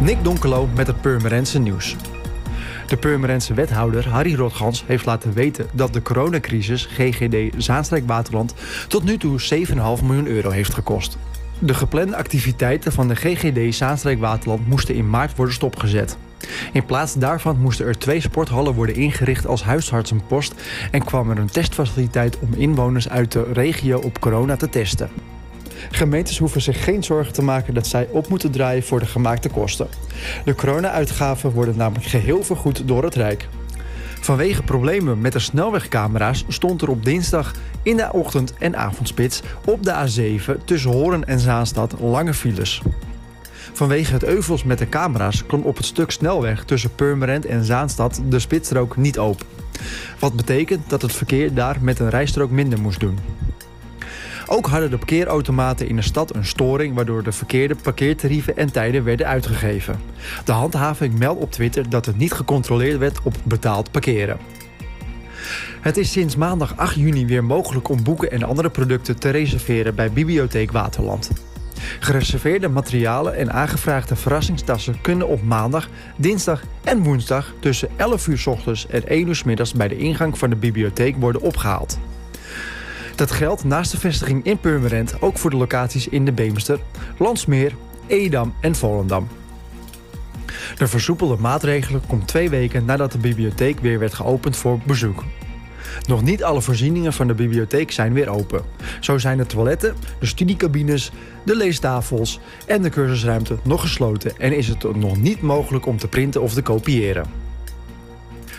Nick Donkelo met het Purmerendse nieuws. De Purmerendse wethouder Harry Rotgans heeft laten weten dat de coronacrisis GGD Zaanstrijk Waterland tot nu toe 7,5 miljoen euro heeft gekost. De geplande activiteiten van de GGD Zaanstrijk Waterland moesten in maart worden stopgezet. In plaats daarvan moesten er twee sporthallen worden ingericht als huisartsenpost en kwam er een testfaciliteit om inwoners uit de regio op corona te testen. Gemeentes hoeven zich geen zorgen te maken dat zij op moeten draaien voor de gemaakte kosten. De corona-uitgaven worden namelijk geheel vergoed door het Rijk. Vanwege problemen met de snelwegcamera's stond er op dinsdag in de ochtend- en avondspits op de A7 tussen Horen en Zaanstad lange files. Vanwege het euvels met de camera's kon op het stuk snelweg tussen Purmerend en Zaanstad de spitsstrook niet open. Wat betekent dat het verkeer daar met een rijstrook minder moest doen. Ook hadden de parkeerautomaten in de stad een storing waardoor de verkeerde parkeertarieven en tijden werden uitgegeven. De handhaving meldt op Twitter dat het niet gecontroleerd werd op betaald parkeren. Het is sinds maandag 8 juni weer mogelijk om boeken en andere producten te reserveren bij Bibliotheek Waterland. Gereserveerde materialen en aangevraagde verrassingstassen kunnen op maandag, dinsdag en woensdag tussen 11 uur s ochtends en 1 uur s middags bij de ingang van de bibliotheek worden opgehaald. Dat geldt naast de vestiging in Purmerend ook voor de locaties in de Beemster, Landsmeer, Edam en Volendam. De versoepelde maatregelen komt twee weken nadat de bibliotheek weer werd geopend voor bezoek. Nog niet alle voorzieningen van de bibliotheek zijn weer open. Zo zijn de toiletten, de studiecabines, de leestafels en de cursusruimte nog gesloten en is het nog niet mogelijk om te printen of te kopiëren.